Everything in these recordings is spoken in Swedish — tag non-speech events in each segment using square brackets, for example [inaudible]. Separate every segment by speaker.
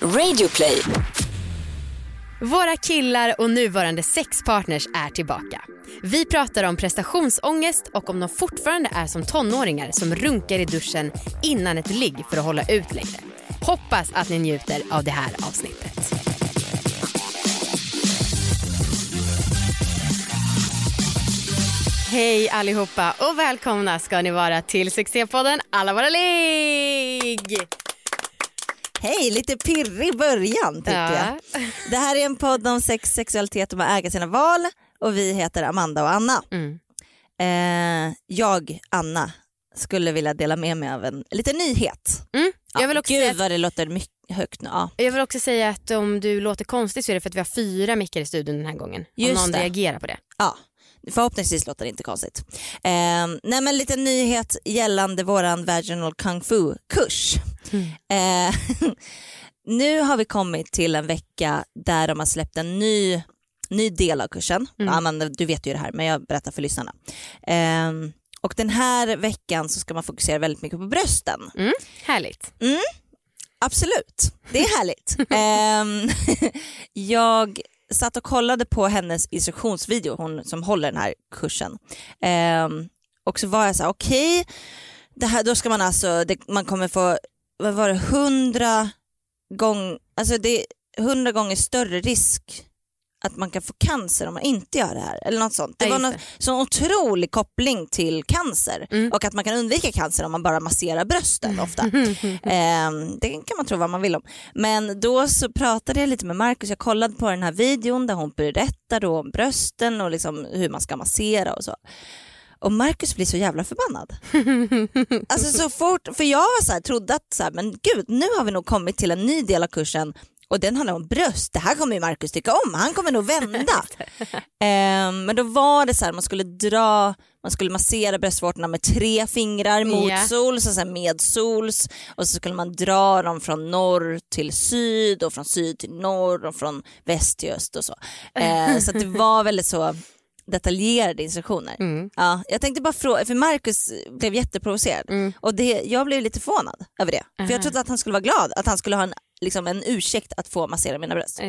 Speaker 1: Radioplay.
Speaker 2: Våra killar och nuvarande sexpartners är tillbaka. Vi pratar om prestationsångest och om de fortfarande är som tonåringar som runkar i duschen innan ett ligg för att hålla ut längre. Hoppas att ni njuter av det här avsnittet. Hej allihopa och välkomna ska ni vara till succépodden Alla våra ligg!
Speaker 3: Hej, lite pirrig början tycker
Speaker 2: Ja.
Speaker 3: jag. [laughs] Det här är en podd om sex, sexualitet och att äga sina val och vi heter Amanda och Anna.
Speaker 2: Mm.
Speaker 3: Eh, jag, Anna, skulle vilja dela med mig av en liten nyhet.
Speaker 2: Mm. Jag, vill också
Speaker 3: Gud
Speaker 2: säga att,
Speaker 3: vad det låter mycket högt nu. Ja.
Speaker 2: jag vill också säga att om du låter konstigt så är det för att vi har fyra mickar i studion den här gången.
Speaker 3: Just
Speaker 2: om någon
Speaker 3: det.
Speaker 2: reagerar på det.
Speaker 3: Ja, förhoppningsvis låter det inte konstigt. Eh, nej men lite nyhet gällande våran vaginal kung fu kurs. Eh, [laughs] nu har vi kommit till en vecka där de har släppt en ny, ny del av kursen.
Speaker 2: Mm.
Speaker 3: Amanda, du vet ju det här men jag berättar för lyssnarna. Eh, och den här veckan så ska man fokusera väldigt mycket på brösten.
Speaker 2: Mm. Härligt.
Speaker 3: Absolut, det är härligt. [laughs] Ehm, [laughs] jag satt och kollade på hennes instruktionsvideo, hon som håller den här kursen. Eh, och så var jag så här, okej, det här, då ska man alltså, det, man kommer få, vad var det, hundra gånger, alltså det är hundra gånger större risk att man kan få cancer om man inte gör det här. Eller något sånt. Det
Speaker 2: Ja,
Speaker 3: var någon sån otrolig koppling till cancer
Speaker 2: Mm.
Speaker 3: och att man kan undvika cancer om man bara masserar brösten ofta. [laughs] Ehm, det kan man tro vad man vill om. Men då så pratade jag lite med Markus, jag kollade på den här videon där hon berättar då om brösten och liksom hur man ska massera och så. Och Markus blir så jävla förbannad. [laughs] Alltså så fort, för jag var så här, trodde att så här, men gud nu har vi nog kommit till en ny del av kursen och den handlar om bröst, det här kommer ju Markus tycka om, han kommer nog vända. [laughs] Ehm, men då var det så här, man skulle dra, man skulle massera bröstvårtorna med tre fingrar motsols och sen medsols och så skulle man dra dem från norr till syd och från syd till norr och från väst till öst och så. Ehm, så det [laughs] var väldigt så detaljerade instruktioner.
Speaker 2: Mm.
Speaker 3: Ja, jag tänkte bara fråga, för Marcus blev jätteprovocerad
Speaker 2: Mm.
Speaker 3: och det, jag blev lite förvånad över det. För
Speaker 2: Aha.
Speaker 3: jag trodde att han skulle vara glad, att han skulle ha en, liksom en ursäkt att få massera mina bröst.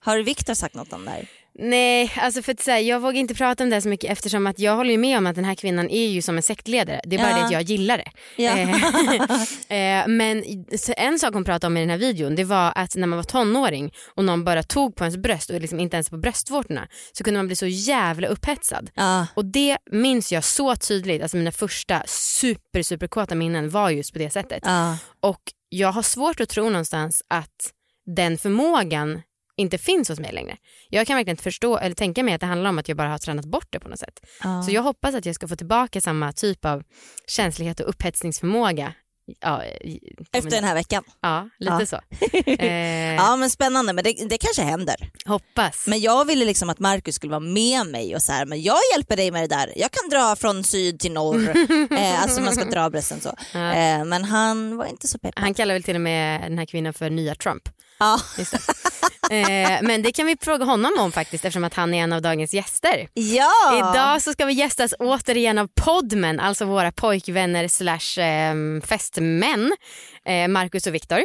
Speaker 3: Har Viktor sagt något om det här?
Speaker 2: Nej, alltså för att säga, jag vågar inte prata om det så mycket eftersom att jag håller ju med om att den här kvinnan är ju som en sektledare. Det är bara
Speaker 3: Ja.
Speaker 2: det att jag gillar det.
Speaker 3: Ja.
Speaker 2: Eh, [laughs] eh, men en sak hon pratade om i den här videon det var att när man var tonåring och någon bara tog på ens bröst och liksom inte ens på bröstvårtorna så kunde man bli så jävla upphetsad.
Speaker 3: Ja.
Speaker 2: Och det minns jag så tydligt, alltså mina första super super kåta minnen var just på det sättet. Och jag har svårt att tro någonstans att den förmågan inte finns hos mig längre. Jag kan verkligen inte förstå eller tänka mig att det handlar om att jag bara har tränat bort det på något sätt.
Speaker 3: Ja.
Speaker 2: Så jag hoppas att jag ska få tillbaka samma typ av känslighet och upphetsningsförmåga. Ja,
Speaker 3: Efter den här veckan.
Speaker 2: Ja, lite
Speaker 3: Ja.
Speaker 2: så. [laughs] Eh,
Speaker 3: Ja men spännande, men det, det kanske händer.
Speaker 2: Hoppas.
Speaker 3: Men jag ville liksom att Marcus skulle vara med mig och så här, men jag hjälper dig med det där. Jag kan dra från syd till norr. [laughs] eh, alltså man ska dra brösten så.
Speaker 2: Ja.
Speaker 3: Eh, men han var inte så peppad.
Speaker 2: Han kallar väl till och med den här kvinnan för nya Trump.
Speaker 3: Ja.
Speaker 2: Just det. [laughs] eh, men det kan vi fråga honom om faktiskt eftersom att han är en av dagens gäster.
Speaker 3: ja.
Speaker 2: Idag så ska vi gästas återigen av Podmen, alltså våra pojkvänner slash eh, fästmän, eh, Marcus och Viktor.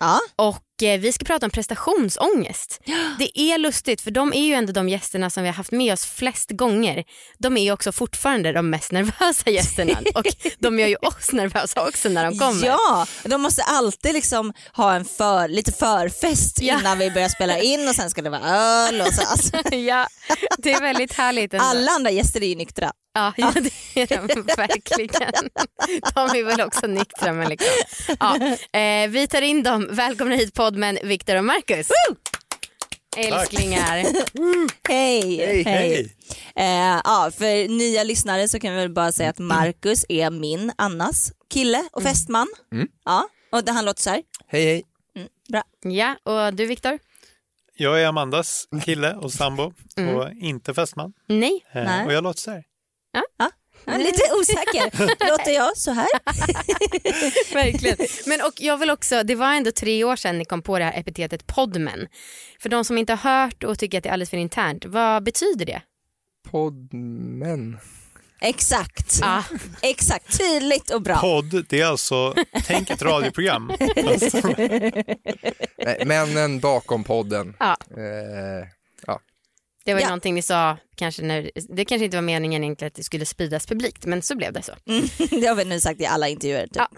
Speaker 3: Ja.
Speaker 2: Och eh, vi ska prata om prestationsångest. Det är lustigt för de är ju ändå de gästerna som vi har haft med oss flest gånger. De är ju också fortfarande de mest nervösa gästerna [laughs] och de gör ju oss nervösa också när de kommer.
Speaker 3: Ja, de måste alltid liksom ha en för, lite förfest
Speaker 2: Ja.
Speaker 3: innan vi börjar spela in och sen ska det vara öl och så. [laughs] Alltså,
Speaker 2: ja, det är väldigt härligt. ändå.
Speaker 3: alla andra gäster är ju nyktra.
Speaker 2: Ja, ja det är de verkligen. De är väl också nyktra men liksom. Ja, eh, vi tar in dem. Välkomna hit poddmän Viktor och Marcus. Älsklingar.
Speaker 3: Hej!
Speaker 4: Hej, hej.
Speaker 3: Eh, ja, för nya lyssnare så kan vi väl bara säga att Marcus är min, Annas kille och fästman.
Speaker 4: Mm.
Speaker 3: Ja, och det, han låter så här.
Speaker 4: Hej hej.
Speaker 3: Bra.
Speaker 2: Ja, och du Viktor?
Speaker 4: Jag är Amandas kille och sambo
Speaker 2: Mm.
Speaker 4: och inte fästman.
Speaker 2: Nej.
Speaker 4: Eh,
Speaker 3: Nej.
Speaker 4: Och jag låter så här.
Speaker 3: Jag är lite [laughs] osäker. Låter jag så här? [laughs]
Speaker 2: Verkligen. Men och jag vill också, det var ändå tre år sedan ni kom på det här epitetet podmen. För de som inte har hört och tycker att det är alldeles för internt, vad betyder det?
Speaker 5: Poddmän.
Speaker 3: Exakt.
Speaker 2: Ja.
Speaker 3: Exakt, tydligt och bra.
Speaker 4: Podd, det är alltså, tänk ett radioprogram. [laughs]
Speaker 5: Nej männen bakom podden.
Speaker 2: Ja.
Speaker 5: Eh, ja.
Speaker 2: Det var ju
Speaker 3: Ja.
Speaker 2: någonting ni sa, kanske när, det kanske inte var meningen egentligen att det skulle spridas publikt, men så blev det så. [laughs]
Speaker 3: det har vi nu sagt i alla intervjuer. Typ.
Speaker 2: Ja,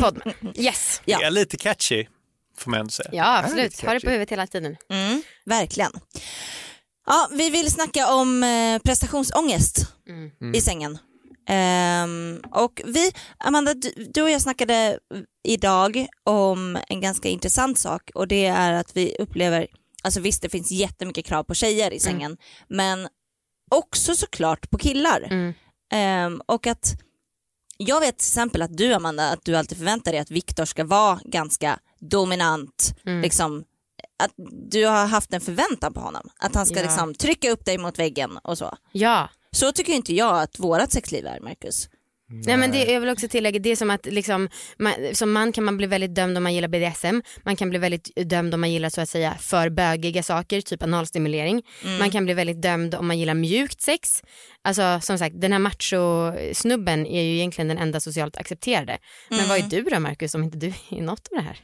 Speaker 2: Podmen. [laughs] Yes.
Speaker 3: Ja.
Speaker 4: Det är lite catchy, får man ändå säga.
Speaker 2: Ja, absolut. Ha det på huvudet hela tiden.
Speaker 3: Mm, verkligen. Ja, vi vill snacka om eh, prestationsångest
Speaker 2: Mm.
Speaker 3: i sängen. Ehm, och vi, Amanda, du, du och jag snackade idag om en ganska intressant sak och det är att vi upplever, alltså visst det finns jättemycket krav på tjejer i sängen, men också såklart på killar.
Speaker 2: Mm.
Speaker 3: Ehm, och att jag vet till exempel att du Amanda, att du alltid förväntar dig att Viktor ska vara ganska dominant,
Speaker 2: Mm.
Speaker 3: liksom att du har haft en förväntan på honom. Att han ska
Speaker 2: Ja.
Speaker 3: liksom trycka upp dig mot väggen och så.
Speaker 2: Ja,
Speaker 3: Så tycker inte jag att vårat sexliv är, Marcus.
Speaker 2: Nej men det, jag vill också tillägga, det är som att liksom, man, som man kan man bli väldigt dömd om man gillar BDSM, man kan bli väldigt dömd om man gillar så att säga för bögiga saker, typ analstimulering. Man kan bli väldigt dömd om man gillar mjukt sex. Alltså som sagt, den här macho-snubben är ju egentligen den enda socialt accepterade. Men vad är du då Marcus om inte du är något av det här?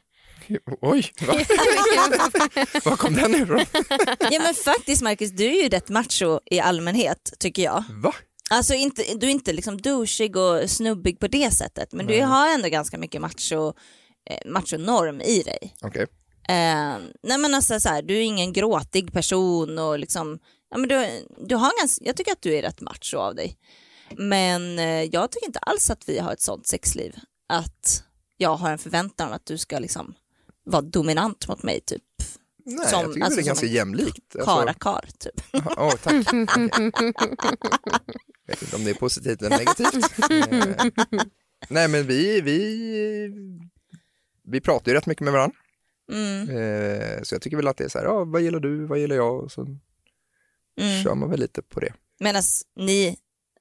Speaker 2: [laughs]
Speaker 5: Oj, va? [laughs] var kom den ifrån?
Speaker 3: Ja men faktiskt Marcus, du är ju rätt macho i allmänhet tycker jag.
Speaker 5: Va?
Speaker 3: Alltså inte, du är inte liksom douchig och snubbig på det sättet men du har ändå ganska mycket macho, eh, machonorm i dig.
Speaker 5: Okej.
Speaker 3: Eh, nej men alltså så här, du är ingen gråtig person och liksom, ja, men du, du har ganska, jag tycker att du är rätt macho av dig. Men eh, jag tycker inte alls att vi har ett sånt sexliv. Att jag har en förväntan om att du ska liksom vara dominant mot mig typ.
Speaker 5: Nej,
Speaker 3: Som-
Speaker 5: jag tycker
Speaker 3: alltså
Speaker 5: det är
Speaker 3: som
Speaker 5: ganska jämlikt. Alltså,
Speaker 3: Karakar typ.
Speaker 5: Åh, tack. [laughs] Okej. vet inte om det är positivt eller negativt. Eh, Nej, men vi, vi, vi pratar ju rätt mycket med varandra.
Speaker 3: Mm,
Speaker 5: Eh, så jag tycker väl att det är så här, ja, vad gillar du, vad gillar jag? Och så
Speaker 3: mm.
Speaker 5: kör man väl lite på det.
Speaker 3: Medan ni,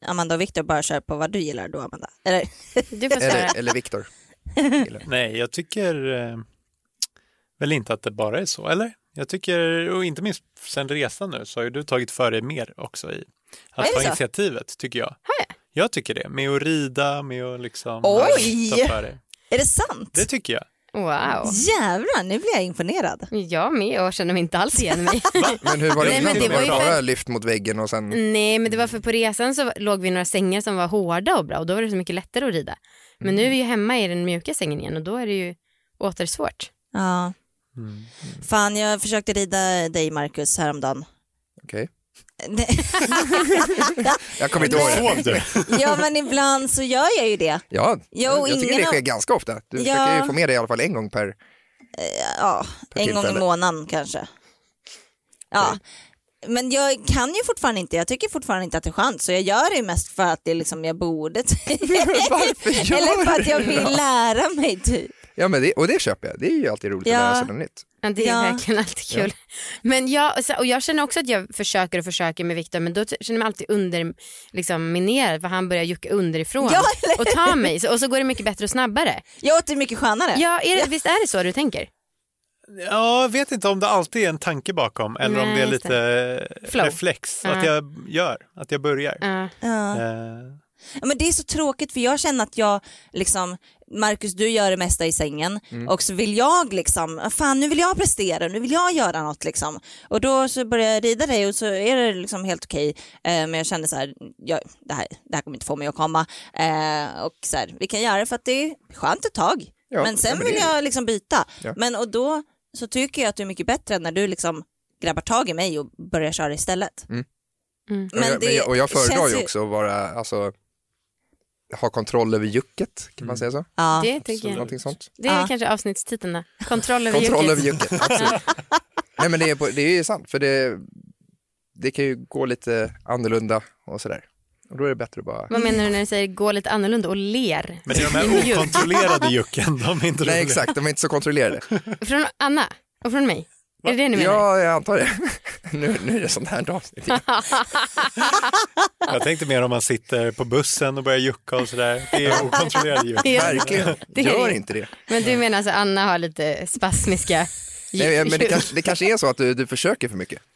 Speaker 3: Amanda och Viktor, bara kör på vad du gillar då Amanda. Eller?
Speaker 5: Eller, eller Viktor. [laughs]
Speaker 4: Nej, jag tycker eh, väl inte att det bara är så, eller? Jag tycker, och inte minst sen resan nu, så har ju du tagit för dig mer också i att ta
Speaker 3: så?
Speaker 4: initiativet, tycker jag.
Speaker 2: Har jag?
Speaker 4: Jag tycker det, med att rida, med att liksom
Speaker 3: Oj!
Speaker 4: ta för dig.
Speaker 3: Är det sant?
Speaker 4: Det tycker jag.
Speaker 2: Wow.
Speaker 3: Jävlar, nu blir jag imponerad.
Speaker 2: Jag med och känner mig inte alls igen mig.
Speaker 5: Men hur var det
Speaker 2: Nej,
Speaker 5: innan?
Speaker 2: men det
Speaker 5: var
Speaker 2: ju
Speaker 5: bara
Speaker 2: för-
Speaker 5: lyft mot väggen och sen?
Speaker 2: Nej men det var för på resan så låg vi i några sängar som var hårda och bra och då var det så mycket lättare att rida. Men nu är vi ju hemma i den mjuka sängen igen och då är det ju åter svårt.
Speaker 3: Ja.
Speaker 4: Mm.
Speaker 3: Fan, jag försökte rida dig Marcus häromdagen.
Speaker 5: Okej.
Speaker 3: Nej. [laughs]
Speaker 5: Jag kommer inte ihåg det.
Speaker 3: Ja men ibland så gör jag ju det.
Speaker 5: Ja,
Speaker 3: Jo,
Speaker 5: jag tycker
Speaker 3: ingen
Speaker 5: det
Speaker 3: av-
Speaker 5: sker ganska ofta. Du
Speaker 3: Ja.
Speaker 5: försöker ju få med det i alla fall en gång per...
Speaker 3: Ja,
Speaker 5: Per
Speaker 3: en gång i månaden kanske. Ja. Men jag kan ju fortfarande inte, jag tycker fortfarande inte att det är skönt så jag gör det ju mest för att det är liksom jag borde. [laughs]
Speaker 5: Varför gör
Speaker 3: Eller för att jag vill
Speaker 5: det?
Speaker 3: lära mig typ.
Speaker 5: Ja, men det, och det köper jag. Det är ju alltid roligt
Speaker 3: Ja.
Speaker 5: att lära sig något nytt.
Speaker 2: Ja, det är
Speaker 3: Ja.
Speaker 2: verkligen alltid kul. Men jag, och jag känner också att jag försöker och försöker med Viktor men då känner jag mig alltid under, liksom, för han börjar jucka underifrån
Speaker 3: Ja, eller
Speaker 2: och ta mig så, och så går det mycket bättre och snabbare.
Speaker 3: Jag åt det mycket skönare.
Speaker 2: Ja, är det, visst är det så du tänker?
Speaker 4: Ja, jag vet inte om det alltid är en tanke bakom eller om
Speaker 2: Nej,
Speaker 4: det är lite
Speaker 2: Flow.
Speaker 4: reflex,
Speaker 2: Ja.
Speaker 4: att jag gör, att jag börjar.
Speaker 2: Ja.
Speaker 3: Ja. Ja, men det är så tråkigt för jag känner att jag, liksom, Marcus du gör det mesta i sängen och så vill jag liksom, "Ah, fan nu vill jag prestera, nu vill jag göra något liksom. Och då så börjar jag rida dig och så är det liksom helt okej. Eh, men jag kände så här, jag, det, här, det här kommer inte få mig att komma. Eh, och så här, vi kan göra det för att det är skönt ett tag.
Speaker 5: Ja,
Speaker 3: men sen
Speaker 5: ja, men
Speaker 3: vill
Speaker 5: det-
Speaker 3: jag liksom byta.
Speaker 5: Ja.
Speaker 3: Men och då så tycker jag att du är mycket bättre när du liksom grabbar tag i mig och börjar köra istället.
Speaker 2: Mm.
Speaker 3: Men
Speaker 5: och, jag,
Speaker 3: det
Speaker 5: men jag, och jag föredrar ju- också att vara, alltså, ha kontroll över jucket, kan man säga så?
Speaker 3: Ja.
Speaker 2: Det tycker jag.
Speaker 5: Någonting sånt.
Speaker 2: Det är
Speaker 3: Ja.
Speaker 2: kanske avsnittstiteln då. Kontroll över
Speaker 5: Kontroll över
Speaker 2: jucket.
Speaker 5: jucket, absolut. [laughs] Nej men det är, på, det är ju sant, för det, det kan ju gå lite annorlunda och sådär. Och då är det bättre att bara...
Speaker 2: Vad menar du när du säger gå lite annorlunda och ler?
Speaker 4: Men det är de här okontrollerade jucken, de är inte
Speaker 5: Nej
Speaker 4: roliga.
Speaker 5: exakt, de är inte så kontrollerade.
Speaker 2: Från Anna och från mig? Är det det ni menar?
Speaker 5: Ja, jag antar det. [laughs] nu, nu är det sånt här avsnitt. [laughs]
Speaker 4: Jag tänkte mer om man sitter på bussen och börjar jucka och sådär. Det är okontrollerade juck.
Speaker 5: Verkligen,
Speaker 2: Det är
Speaker 5: gör
Speaker 2: det.
Speaker 5: inte det.
Speaker 2: Men du menar alltså Anna har lite spasmiska
Speaker 5: Nej, men det kanske, det kanske är så att du, du försöker för mycket. [laughs]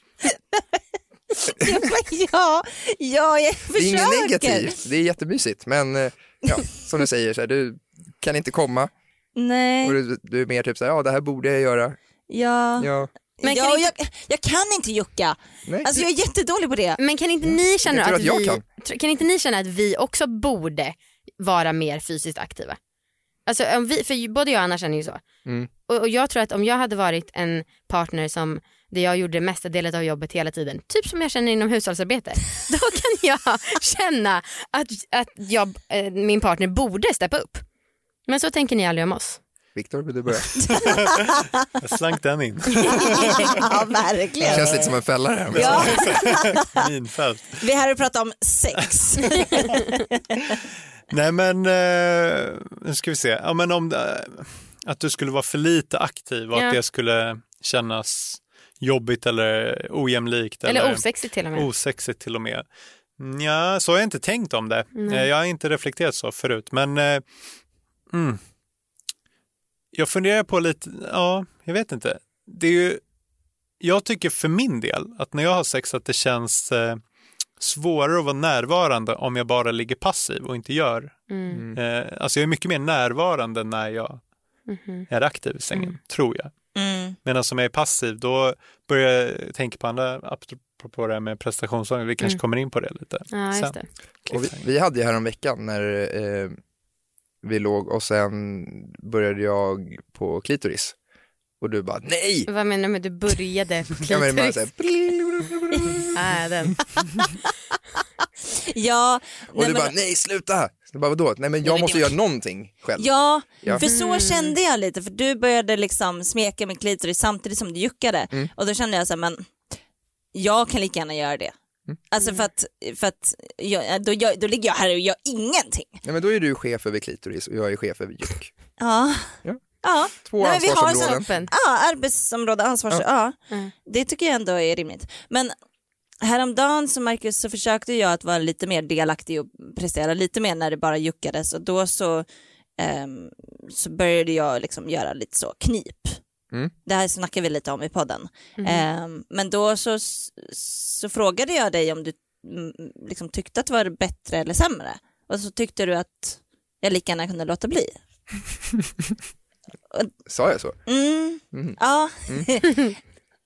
Speaker 3: Ja, ja, ja, jag
Speaker 5: Det är inget
Speaker 3: försöker.
Speaker 5: negativt, det är jättemysigt. Men eh, ja, som du säger, så här, du kan inte komma och
Speaker 3: Nej,
Speaker 5: du, du är mer typ så här, ja det här borde jag göra.
Speaker 3: Ja.
Speaker 5: Ja.
Speaker 2: Men kan
Speaker 3: ja,
Speaker 2: inte-
Speaker 3: jag, jag kan inte jucka.
Speaker 5: Nej,
Speaker 3: Alltså jag är jättedålig på det.
Speaker 2: Men kan inte ni känna
Speaker 5: Jag tror
Speaker 2: att,
Speaker 5: att jag
Speaker 2: vi,
Speaker 5: kan.
Speaker 2: kan inte ni känna att vi också borde vara mer fysiskt aktiva? Alltså, om vi, för både jag och Anna känner ju så.
Speaker 5: Mm.
Speaker 2: Och, och jag tror att om jag hade varit en partner som där jag gjorde mesta delen av jobbet hela tiden, typ som jag känner inom hushållsarbete, [laughs] då kan jag känna att, att jag, eh, min partner borde steppa upp. Men så tänker ni aldrig om oss.
Speaker 5: Viktor, vill du börja? [laughs]
Speaker 4: Jag slank den in.
Speaker 3: ja,
Speaker 5: Det
Speaker 3: verkligen.
Speaker 5: känns lite som en fälla det här. Men
Speaker 3: Ja, [laughs]
Speaker 4: Minfält.
Speaker 3: vi är här och pratar om sex. [laughs]
Speaker 4: Nej men, eh, nu ska vi se. Ja, men om det, att du skulle vara för lite aktiv och
Speaker 2: Ja.
Speaker 4: att det skulle kännas jobbigt eller ojämlikt.
Speaker 2: Eller osexigt till och med.
Speaker 4: Osexigt till och med. Ja, så har jag inte tänkt om det. Eh, Jag har inte reflekterat så förut. Men eh, mm. Jag funderar på lite, ja, jag vet inte. Det är ju, jag tycker för min del att när jag har sex att det känns eh, svårare att vara närvarande om jag bara ligger passiv och inte gör.
Speaker 2: Mm.
Speaker 4: Eh, alltså jag är mycket mer närvarande när jag
Speaker 2: Mhm.
Speaker 4: är aktiv i sängen, tror jag.
Speaker 3: Mm.
Speaker 4: Medan som jag är passiv, då börjar jag tänka på andra, apropå det här med prestationsångest, vi kanske
Speaker 2: Mm.
Speaker 4: kommer in på det lite.
Speaker 2: Ja, just
Speaker 4: sen.
Speaker 2: det.
Speaker 5: Och vi, vi hade ju här om veckan när eh, vi låg och sen började jag på klitoris. Och du bara nej!
Speaker 2: Vad menar du med du började på [laughs]
Speaker 5: Ja, men bara
Speaker 2: klitoris?
Speaker 5: så här,
Speaker 2: Ah, [laughs] den. [laughs]
Speaker 3: Ja,
Speaker 5: och
Speaker 3: nej,
Speaker 5: du
Speaker 3: men-
Speaker 5: bara nej sluta! Så bara, vadå? Nej men jag
Speaker 3: men
Speaker 5: måste
Speaker 3: det-
Speaker 5: göra någonting själv.
Speaker 3: Ja,
Speaker 5: Ja.
Speaker 3: för så kände jag lite för du började liksom smeka min klitoris samtidigt som du juckade
Speaker 5: Mm.
Speaker 3: och då kände jag så här, men jag kan lika gärna göra det.
Speaker 5: Mm.
Speaker 3: Alltså för att, för att jag, då, jag, då ligger jag här och gör ingenting.
Speaker 5: Nej men då är du chef över klitoris och jag är chef över juck.
Speaker 3: Ja.
Speaker 5: Ja.
Speaker 3: Ja,
Speaker 5: Två
Speaker 3: Nej, vi har.
Speaker 2: Toppen.
Speaker 3: ja arbetsområde, ansvars... Ja.
Speaker 2: Mm.
Speaker 3: Det tycker jag ändå är rimligt. Men häromdagen så Marcus så försökte jag att vara lite mer delaktig och prestera lite mer när det bara juckades och då så, ehm, så började jag liksom göra lite så knip.
Speaker 5: Mm.
Speaker 3: Det här snackar vi lite om i podden. Ehm, men då så, så frågade jag dig om du mm, liksom tyckte att det var bättre eller sämre. Och så tyckte du att jag lika gärna kunde låta bli. [laughs]
Speaker 5: Sa jag så?
Speaker 3: Mm.
Speaker 5: Mhm.
Speaker 3: Ja. [laughs]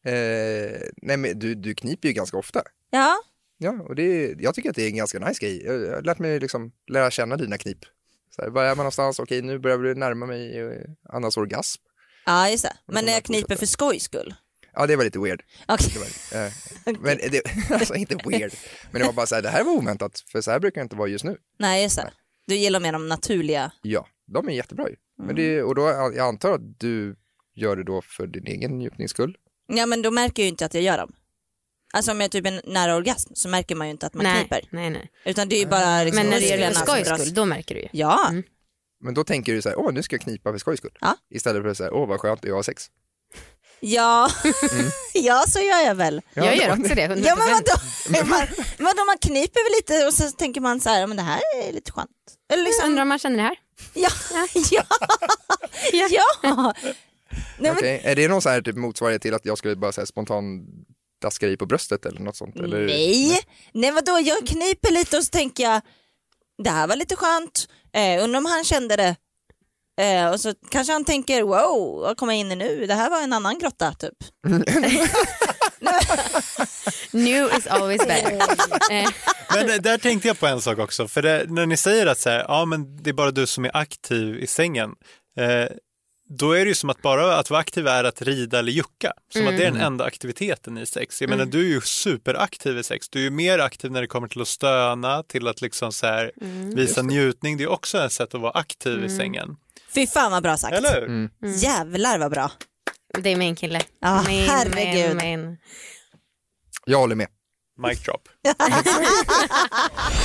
Speaker 5: Eh, nej men du, du kniper ju ganska ofta.
Speaker 3: ja.
Speaker 5: Ja, och det, jag tycker att det är en ganska nice grej. Jag jag har lärt mig liksom lära känna dina knip. Så här, var är man någonstans? Okej, nu börjar du närma mig eh, Annas orgasm.
Speaker 3: Ja, just det. Men när jag kniper för skojs skull.
Speaker 5: Ja, det var lite weird.
Speaker 3: Okej.
Speaker 5: Det var, eh, [laughs] men det, [laughs] alltså inte weird, men det var bara så här, det här var oväntat, för så här brukar det inte vara just nu.
Speaker 3: Nej, just det. Du gillar mer de naturliga.
Speaker 5: Ja, de är jättebra ju. Men
Speaker 3: Mm.
Speaker 5: det, och då, jag antar att du gör det då för din egen njutnings skull.
Speaker 3: Ja, men då märker jag ju inte att jag gör dem. Alltså om jag typ är nära orgasm så märker man ju inte att man
Speaker 2: Nej,
Speaker 3: kniper.
Speaker 2: nej, nej.
Speaker 3: Utan det är ju bara liksom
Speaker 2: Men när du gör det för
Speaker 3: som
Speaker 2: skojs skull, då märker du ju.
Speaker 3: Ja,
Speaker 2: Mm.
Speaker 5: Men då tänker du så här, åh nu ska jag knipa för skojs skull.
Speaker 3: Ja.
Speaker 5: Istället för att säga, åh vad skönt, jag har sex.
Speaker 3: ja.
Speaker 5: Mm. [laughs]
Speaker 3: ja så gör jag väl.
Speaker 5: Ja,
Speaker 2: jag gör
Speaker 5: det-
Speaker 2: också det, 100%.
Speaker 3: Ja men vadå? [laughs] man, vadå man kniper väl lite och så tänker man så här, ja, men det här är lite skönt. Eller liksom,
Speaker 2: Undrar om man känner det här?
Speaker 3: ja, [laughs] ja, ja. Nej, men,
Speaker 5: Okej, Är det någon så här typ motsvarighet till att jag skulle bara säga spontan daska dig på bröstet eller något sånt? Eller?
Speaker 3: nej, nej vadå jag kniper lite och så tänker jag, det här var lite skönt, eh, undrar om han kände det. Eh, och så kanske han tänker, wow, vad kommer jag in i nu? Det här var en annan grotta typ. [laughs]
Speaker 2: New is always better. [laughs] Eh,
Speaker 4: Men där tänkte jag på en sak också, för det, när ni säger att så här, ja, men det är bara du som är aktiv i sängen, eh, då är det ju som att bara att vara aktiv är att rida eller jucka. Som att det är den enda aktiviteten i sex. Jag menar, du är ju superaktiv i sex. Du är ju mer aktiv när det kommer till att stöna, till att liksom så här, visa njutning. Det är också ett sätt att vara aktiv i sängen.
Speaker 3: Fy fan vad bra sagt.
Speaker 4: Eller hur?
Speaker 5: Mm.
Speaker 3: Jävlar vad bra.
Speaker 2: det är min kille.
Speaker 3: Ja,
Speaker 2: min,
Speaker 3: herregud.
Speaker 2: Min, min.
Speaker 5: Jag håller med.
Speaker 4: Mic drop. [laughs] [laughs]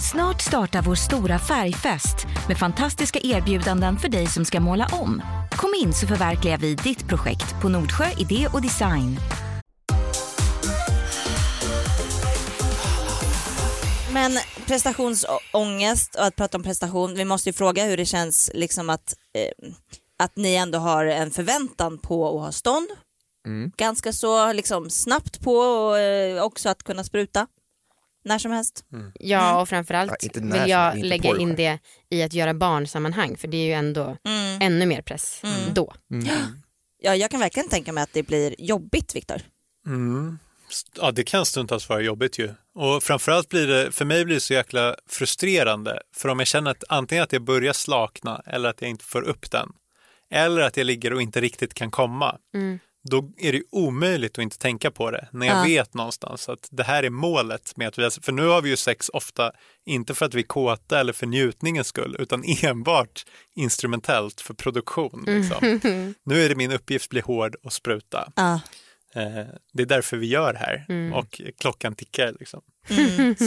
Speaker 1: Snart startar vår stora färgfest med fantastiska erbjudanden för dig som ska måla om. Kom in så förverkligar vi ditt projekt på Nordsjö Idé och Design.
Speaker 3: Men prestationsångest och att prata om prestation, vi måste ju fråga hur det känns liksom att, eh, att ni ändå har en förväntan på att ha stånd.
Speaker 5: Mm.
Speaker 3: Ganska så liksom snabbt på och eh, också att kunna spruta när som helst.
Speaker 2: Ja och framförallt
Speaker 5: Ja, inte när
Speaker 2: vill jag lägga
Speaker 5: porr.
Speaker 2: in det i att göra barnsammanhang för det är ju ändå
Speaker 3: Mm.
Speaker 2: ännu mer press då.
Speaker 5: Mm.
Speaker 3: ja, jag kan verkligen tänka mig att det blir jobbigt Viktor.
Speaker 4: Mm. Ja, det kan stundtals vara jobbigt ju. Och framförallt blir det, för mig blir det så jäkla frustrerande. För om jag känner att antingen att jag börjar slakna eller att jag inte får upp den. Eller att jag ligger och inte riktigt kan komma. Då är det omöjligt att inte tänka på det. När jag
Speaker 3: Ja.
Speaker 4: vet någonstans att det här är målet med att vi har, För nu har vi ju sex ofta, inte för att vi är kåta eller för njutningens skull, utan [laughs] enbart instrumentellt för produktion. Liksom. Nu är det min uppgift att bli hård och spruta.
Speaker 3: Ja.
Speaker 4: Eh, det är därför vi gör det här och klockan tickar. Liksom.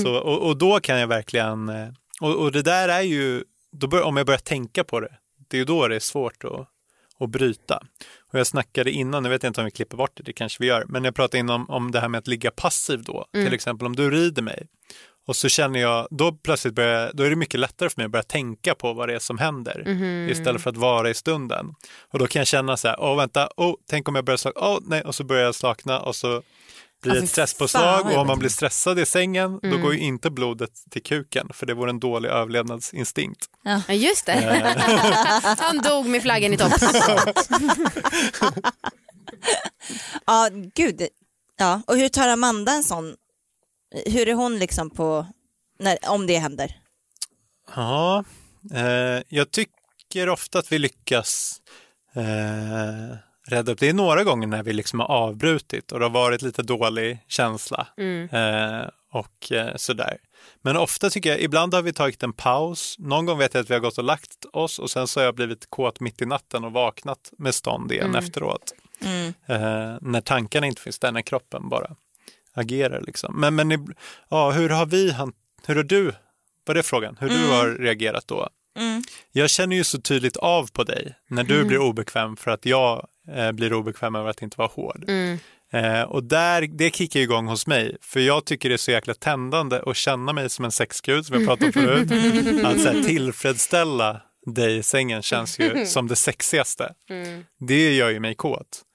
Speaker 4: Så, och, och då kan jag verkligen, eh, och, och det där är ju, då bör, om jag börjar tänka på det, det är ju då det är svårt att, att bryta. Och jag snackade innan, nu vet jag inte om vi klipper bort det, det kanske vi gör, men jag pratade innan om, om det här med att ligga passiv då. Till exempel om du rider mig och så känner jag, då plötsligt börjar, då är det mycket lättare för mig att börja tänka på vad det är som händer istället för att vara i stunden. Och då kan jag känna så här, åh vänta, åh, tänk om jag börjar slakna, åh nej, och så börjar jag slakna och så blir det
Speaker 3: Ja,
Speaker 4: ett stresspåslag och om man blir stressad i sängen då går ju inte blodet till kuken för det vore en dålig överlevnadsinstinkt.
Speaker 2: Ja, just det. [laughs] Han dog med flaggan i topp. [laughs]
Speaker 3: ja, gud. Ja. Och hur tar Amanda en sån, hur är hon liksom på, när, om det händer?
Speaker 4: Ja, eh, jag tycker ofta att vi lyckas eh, rädda upp. Det är några gånger när vi liksom har avbrutit och det har varit lite dålig känsla eh, och eh, sådär. Men ofta tycker jag, ibland har vi tagit en paus. Någon gång vet jag att vi har gått och lagt oss och sen så har jag blivit kåt mitt i natten och vaknat med stånd igen efteråt.
Speaker 3: Mm.
Speaker 4: Eh, när tankarna inte finns där, när kroppen bara agerar. Liksom. Men, men ja, hur har vi, hur har du, var det frågan, hur du har reagerat då?
Speaker 3: Mm.
Speaker 4: Jag känner ju så tydligt av på dig när du blir obekväm för att jag eh, blir obekväm över att inte vara hård. Eh, och där, det kickar igång hos mig, för jag tycker det är så jäkla tändande att känna mig som en sexgud som vi pratade om förut. [laughs] att så här, tillfredsställa dig i sängen känns ju som det sexigaste. Det gör ju mig kåt.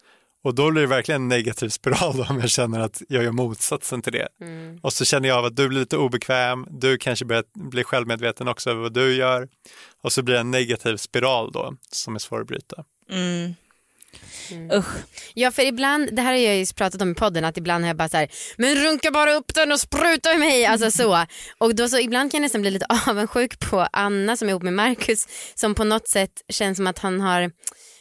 Speaker 4: Och då blir det verkligen en negativ spiral då, [laughs] om jag känner att jag gör motsatsen till det. Och så känner jag av att du blir lite obekväm, du kanske börjar bli självmedveten också över vad du gör. Och så blir det en negativ spiral då som är svår att bryta.
Speaker 3: Mm. Usch.
Speaker 2: Ja för ibland, det här har jag ju pratat om i podden att ibland har jag bara så här, men runka bara upp den och spruta i mig, alltså så. Och då så ibland kan jag nästan bli lite [laughs] avundsjuk på Anna som är ihop med Marcus som på något sätt känns som att han har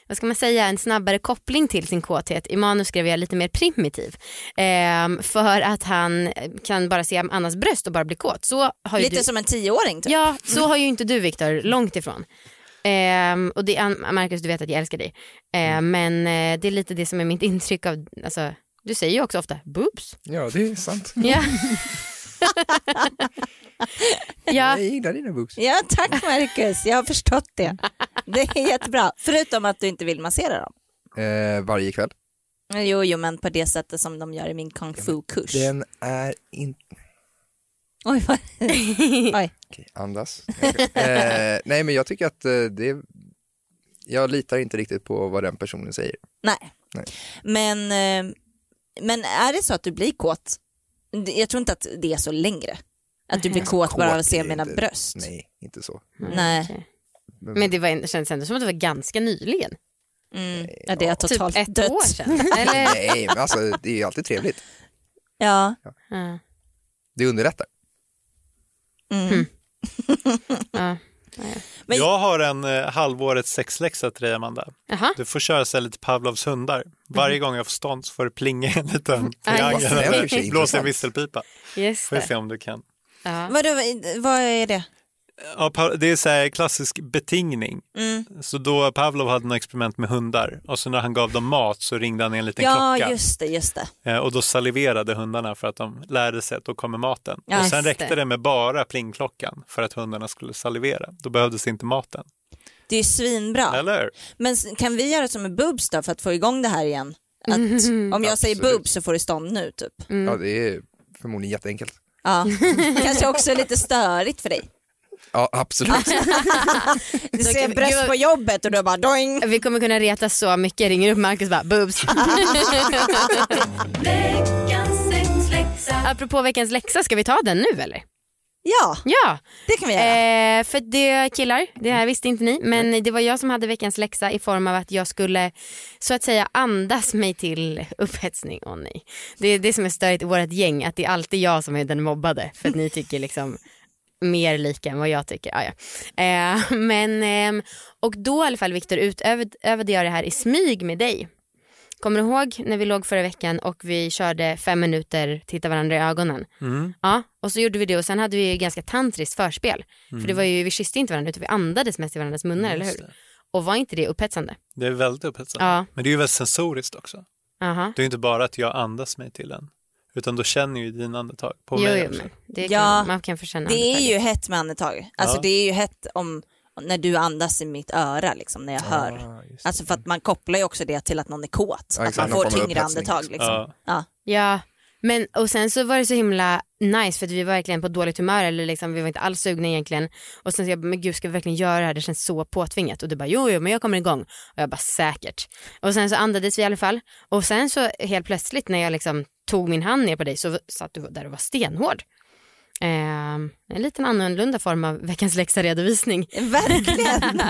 Speaker 2: vad ska man säga, en snabbare koppling till sin kåthet. I manus skrev jag lite mer primitiv. Ehm, för att han kan bara se Annas bröst och bara bli kåt. Så har
Speaker 3: Lite
Speaker 2: du...
Speaker 3: som en tioåring typ.
Speaker 2: Ja, så har ju inte du Viktor, långt ifrån. Ehm, och det, Marcus, du vet att jag älskar dig. Ehm, men eh, det är lite det som är mitt [laughs] intryck av, alltså, du säger ju också ofta boobs.
Speaker 5: Ja, det är sant. [laughs]
Speaker 2: Ja. [laughs] ja.
Speaker 5: Jag gillar dina boobs.
Speaker 3: Ja, tack Marcus, jag har förstått det. Det är jättebra, förutom att du inte vill massera dem.
Speaker 5: Eh, varje kväll.
Speaker 3: Jo, jo, men på det sättet som de gör i min kung fu-kurs.
Speaker 5: Den är inte...
Speaker 3: Oj, vad... [laughs] Oj.
Speaker 5: Okej, andas. eh, nej, men jag tycker att eh, det... Jag litar inte riktigt på vad den personen säger.
Speaker 3: Nej.
Speaker 5: Nej.
Speaker 3: Men, eh, men är det så att du blir kåt? Jag tror inte att det är så längre. Att du blir kåt bara av att se mina
Speaker 5: inte-
Speaker 3: bröst.
Speaker 5: Nej, inte så.
Speaker 3: Nej.
Speaker 2: Okej. Men det var, känns ändå som att det var ganska nyligen.
Speaker 3: Mm. Ja, det är totalt
Speaker 2: typ ett
Speaker 3: dött.
Speaker 2: år sedan. Eller? [laughs]
Speaker 5: Nej, men alltså det är ju alltid trevligt.
Speaker 3: Ja.
Speaker 2: Ja.
Speaker 5: Det underlättar.
Speaker 3: Mm. [laughs]
Speaker 2: Ja.
Speaker 3: Men-
Speaker 4: Jag har en eh, halvårets sexläxa till dig Amanda.
Speaker 2: Jaha.
Speaker 4: Du får köra så här lite Pavlovs hundar. Varje gång jag får stånd så får det plinga en liten triangel. Blåsa en visselpipa.
Speaker 2: Just
Speaker 4: Får jag se om du kan.
Speaker 2: Ja.
Speaker 3: Vadå, vad är det?
Speaker 4: Ja, det är så här klassisk betingning.
Speaker 3: Mm.
Speaker 4: Så då Pavlov hade något experiment med hundar och så när han gav dem mat så ringde han i en liten
Speaker 3: Ja,
Speaker 4: klocka.
Speaker 3: just det, just det.
Speaker 4: Eh, Och då saliverade hundarna för att de lärde sig att då kommer maten.
Speaker 3: Ja,
Speaker 4: och sen räckte
Speaker 2: det.
Speaker 4: det med bara plingklockan för att hundarna skulle salivera. Då behövdes inte maten.
Speaker 3: Det är svinbra.
Speaker 4: Eller?
Speaker 3: Men kan vi göra som med boobs då för att få igång det här igen? Att om jag säger boobs så får du stånd nu typ.
Speaker 5: Ja, det är förmodligen jätteenkelt.
Speaker 3: Ja. [laughs] Kanske också lite störigt för dig.
Speaker 5: Ja, absolut. [laughs]
Speaker 3: Du ser bröst på jobbet och du bara doing.
Speaker 2: Vi kommer kunna reta så mycket. Ringer upp Marcus bara boobs. [laughs] Apropå veckans läxa, ska vi ta den nu eller?
Speaker 3: Ja,
Speaker 2: Ja,
Speaker 3: det kan vi göra.
Speaker 2: eh, för det killar, det här visste inte ni, men det var jag som hade veckans läxa i form av att jag skulle så att säga andas mig till upphetsning. Åh nej. Det är det som är störigt i vårt gäng, att det är alltid jag som är den mobbade för att ni tycker liksom mer lika än vad jag tycker. Ah, ja. eh, [laughs] men, ehm, och då i alla fall Viktor utövade jag det här i smyg med dig. Kommer du ihåg när vi låg förra veckan och vi körde fem minuter, titta varandra i ögonen?
Speaker 4: Mm.
Speaker 2: Ja, och så gjorde vi det och sen hade vi ganska tantriskt förspel. För det var ju, vi kysste inte varandra utan vi andades mest i varandras munnar, eller
Speaker 4: Just
Speaker 2: hur?
Speaker 4: det.
Speaker 2: Och var inte det upphetsande?
Speaker 4: Det är väldigt upphetsande.
Speaker 2: Ja.
Speaker 4: Men det är ju väldigt sensoriskt också.
Speaker 2: Aha.
Speaker 4: Det är ju inte bara att jag andas mig till den. Utan då känner ju dina andetag på
Speaker 2: Jo,
Speaker 4: mig
Speaker 2: jo,
Speaker 4: också.
Speaker 2: det
Speaker 3: Ja,
Speaker 2: kan, man kan få känna
Speaker 3: Det är
Speaker 2: andetaget.
Speaker 3: ju hett med andetag. Alltså
Speaker 4: Ja.
Speaker 3: det är ju hett om när du andas i mitt öra liksom när jag hör.
Speaker 5: Ah, det.
Speaker 3: Alltså för att man kopplar ju också det till att någon är kåt.
Speaker 5: Ja,
Speaker 3: att man får tyngre andetag
Speaker 5: liksom.
Speaker 4: Ja.
Speaker 3: Ja.
Speaker 2: Men och sen så var det så himla nice för att vi var verkligen på dåligt humör eller liksom, vi var inte alls sugna egentligen. Och sen så jag bara, men gud ska vi verkligen göra det här? Det känns så påtvingat. Och du bara, jo jo men jag kommer igång. Och jag bara, säkert. Och sen så andades vi i alla fall. Och sen så helt plötsligt när jag liksom tog min hand ner på dig så satt du där och var stenhård. Ehm, en liten annorlunda form av veckans läxa-redovisning.
Speaker 3: Verkligen.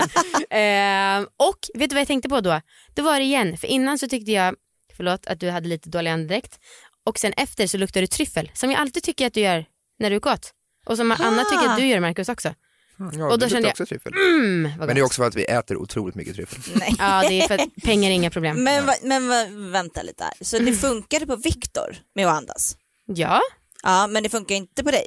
Speaker 3: [laughs]
Speaker 2: Ehm, och vet du vad jag tänkte på då? Det var det igen, för innan så tyckte jag, förlåt att du hade lite dålig andedräkt och sen efter så luktade det tryffel som jag alltid tycker att du gör när du är kåt. Och som Anna tycker att du gör Markus också.
Speaker 5: Ja,
Speaker 2: och då
Speaker 5: luktar
Speaker 2: kände jag-
Speaker 5: också tryffel.
Speaker 2: Mm, vad
Speaker 5: Men det är
Speaker 2: gott.
Speaker 5: också för att vi äter otroligt mycket tryffel. [laughs]
Speaker 3: Nej.
Speaker 2: Ja det är för att pengar är inga problem.
Speaker 3: Men, va- men va- vänta lite här. Så det funkade på Viktor med att andas?
Speaker 2: Ja,
Speaker 3: Ja, men det funkar inte på dig?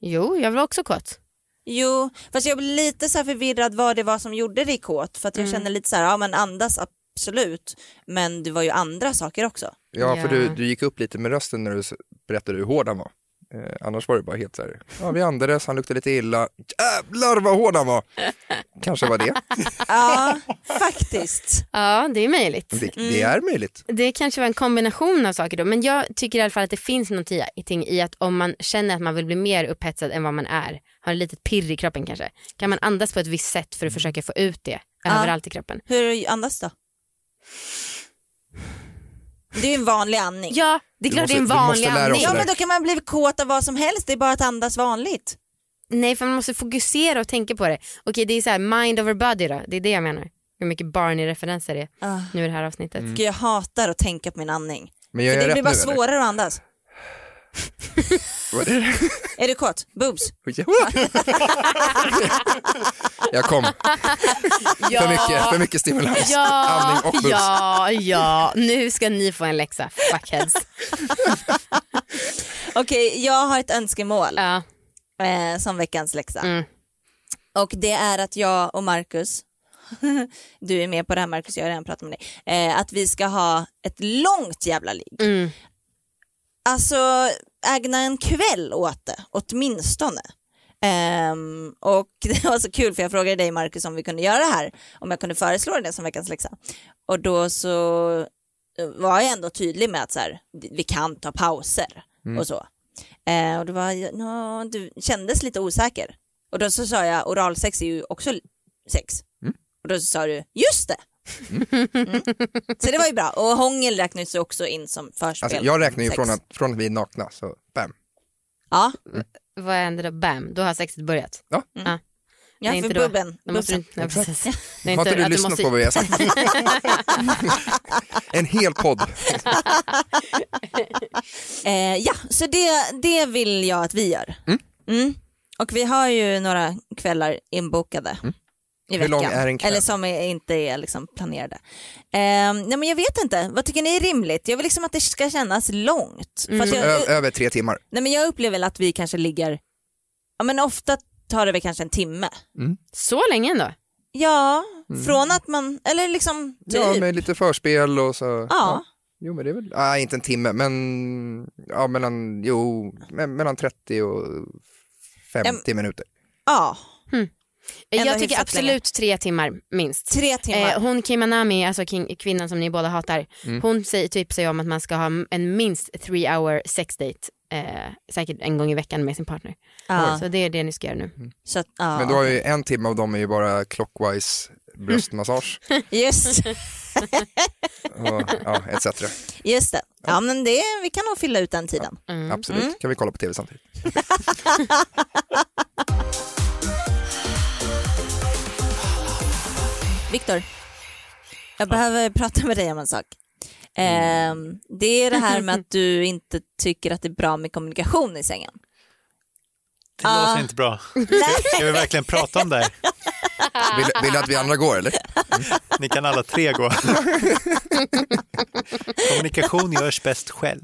Speaker 2: jo jag var också kåt.
Speaker 3: Jo, fast jag blir lite så här förvirrad vad det var som gjorde dig kåt. För att jag
Speaker 2: Mm.
Speaker 3: känner lite så här, ja men andas absolut. Men det var ju andra saker också.
Speaker 5: Ja, för du, du gick upp lite med rösten när du berättade hur hård han var. Eh, annars var det bara helt så här, ja vi andades, han luktade lite illa, jävlar vad hård han var. Kanske var det, [laughs]
Speaker 3: Ja, faktiskt.
Speaker 2: Ja det är möjligt.
Speaker 5: det, det är möjligt.
Speaker 2: Det kanske var en kombination av saker då, men jag tycker i alla fall att det finns någonting i att om man känner att man vill bli mer upphetsad än vad man är, har ett litet pirr i kroppen kanske, kan man andas på ett visst sätt för att försöka få ut det
Speaker 3: Ja.
Speaker 2: överallt i kroppen.
Speaker 3: Hur andas då? Det är ju en vanlig andning.
Speaker 2: Ja, det är klart det är en
Speaker 5: måste-
Speaker 2: vanlig
Speaker 5: måste oss
Speaker 2: andning.
Speaker 3: Ja
Speaker 5: det där.
Speaker 3: men då kan man bli kåt av vad som helst, det är bara att andas vanligt.
Speaker 2: Nej, för man måste fokusera och tänka på det. Okej, det är så här mind over body då, det är det jag menar. Hur mycket Barney-referenser det är
Speaker 3: Ah.
Speaker 2: nu i det här avsnittet.
Speaker 3: Gud, Jag hatar att tänka på min andning.
Speaker 5: Men jag
Speaker 3: För
Speaker 5: är
Speaker 3: det
Speaker 5: rätt
Speaker 3: blir bara
Speaker 5: nu eller?
Speaker 3: svårare att andas. [laughs]
Speaker 5: Vad är det?
Speaker 3: Är du kåt? Boobs?
Speaker 5: Jag kom. För, mycket, för mycket stimulans.
Speaker 2: Ja,
Speaker 5: Andning och buss.
Speaker 2: ja, ja, nu ska ni få en läxa, fuckheads.
Speaker 3: Okej, jag har ett önskemål
Speaker 2: Ja,
Speaker 3: eh, som veckans läxa.
Speaker 2: Mm.
Speaker 3: Och det är att jag och Marcus, [laughs] du är med på det här Marcus, jag har redan pratat med dig, eh, att vi ska ha ett långt jävla ligg.
Speaker 2: mm.
Speaker 3: Alltså ägna en kväll åt det, åtminstone. Ehm, och [laughs] det var så kul för jag frågade dig Marcus om vi kunde göra det här, om jag kunde föreslå det som veckans läxa. Och då så eh, var jag ändå tydlig med att så här, vi kan ta pauser och så. Eh, och det var, no, du kändes lite osäker. Och då så sa jag, oralsex är ju också sex. Och då så sa du, just det. Mm. Så det var ju bra. Och hångel räknas ju också in som förspel.
Speaker 5: Alltså, jag räknar ju
Speaker 3: sex.
Speaker 5: från att, från att vi är nakna, så bam.
Speaker 3: Ja,
Speaker 2: Vad händer då? Bam, då har sexet börjat.
Speaker 5: Ja.
Speaker 2: Ja.
Speaker 3: ja
Speaker 2: Nej,
Speaker 3: för
Speaker 2: inte då.
Speaker 3: bubben.
Speaker 2: Då måste du ja, precis. Det är
Speaker 5: Har inte du lyssnat
Speaker 2: måste-
Speaker 5: på vad vi har sagt? en hel podd. [laughs]
Speaker 3: Eh, ja, så det, det vill jag att vi gör. Mm. Och vi har ju några kvällar inbokade. I
Speaker 5: Hur
Speaker 3: veckan.
Speaker 5: lång är en kväll?
Speaker 3: Eller som är, inte är liksom planerade. Eh, nej men jag vet inte, vad tycker ni är rimligt? Jag vill liksom att det ska kännas långt. Fast jag,
Speaker 5: Ö- över tre timmar.
Speaker 3: nej men jag upplever väl att vi kanske ligger, ja men ofta tar det väl kanske en timme.
Speaker 2: Så länge ändå?
Speaker 3: Ja, från att man, eller liksom typ.
Speaker 5: Ja, med lite förspel och så.
Speaker 3: Ja.
Speaker 5: Jo, men det är väl, nej inte en timme, men ja, mellan, jo, me- mellan 30 och 50 minuter.
Speaker 3: ja. Ändå
Speaker 2: Jag tycker absolut tre timmar minst.
Speaker 3: tre timmar.
Speaker 2: Eh, hon Kim Anami, alltså king, kvinnan som ni båda hatar, hon säger, tipsar ju om att man ska ha en minst three hour sex date, eh, säkert en gång i veckan med sin partner.
Speaker 3: ja.
Speaker 2: Så det är det ni ska göra nu.
Speaker 3: Så att, ja.
Speaker 5: Men du har ju en timme av dem är ju bara clockwise bröstmassage [laughs]
Speaker 3: Just, [laughs]
Speaker 5: och ja, etc.
Speaker 3: just det. Ja men det, vi kan nog fylla ut den tiden.
Speaker 5: Absolut, kan vi kolla på tv samtidigt. [laughs]
Speaker 3: Viktor, jag behöver prata med dig om en sak. Eh, det är det här med att [laughs] du inte tycker att det är bra med kommunikation i sängen.
Speaker 4: Det
Speaker 3: Ah.
Speaker 4: låter inte bra. [laughs] Ska vi verkligen prata om det här?
Speaker 5: Vill, vill du att vi andra går eller?
Speaker 4: Ni kan alla tre gå. [laughs] Kommunikation görs bäst själv.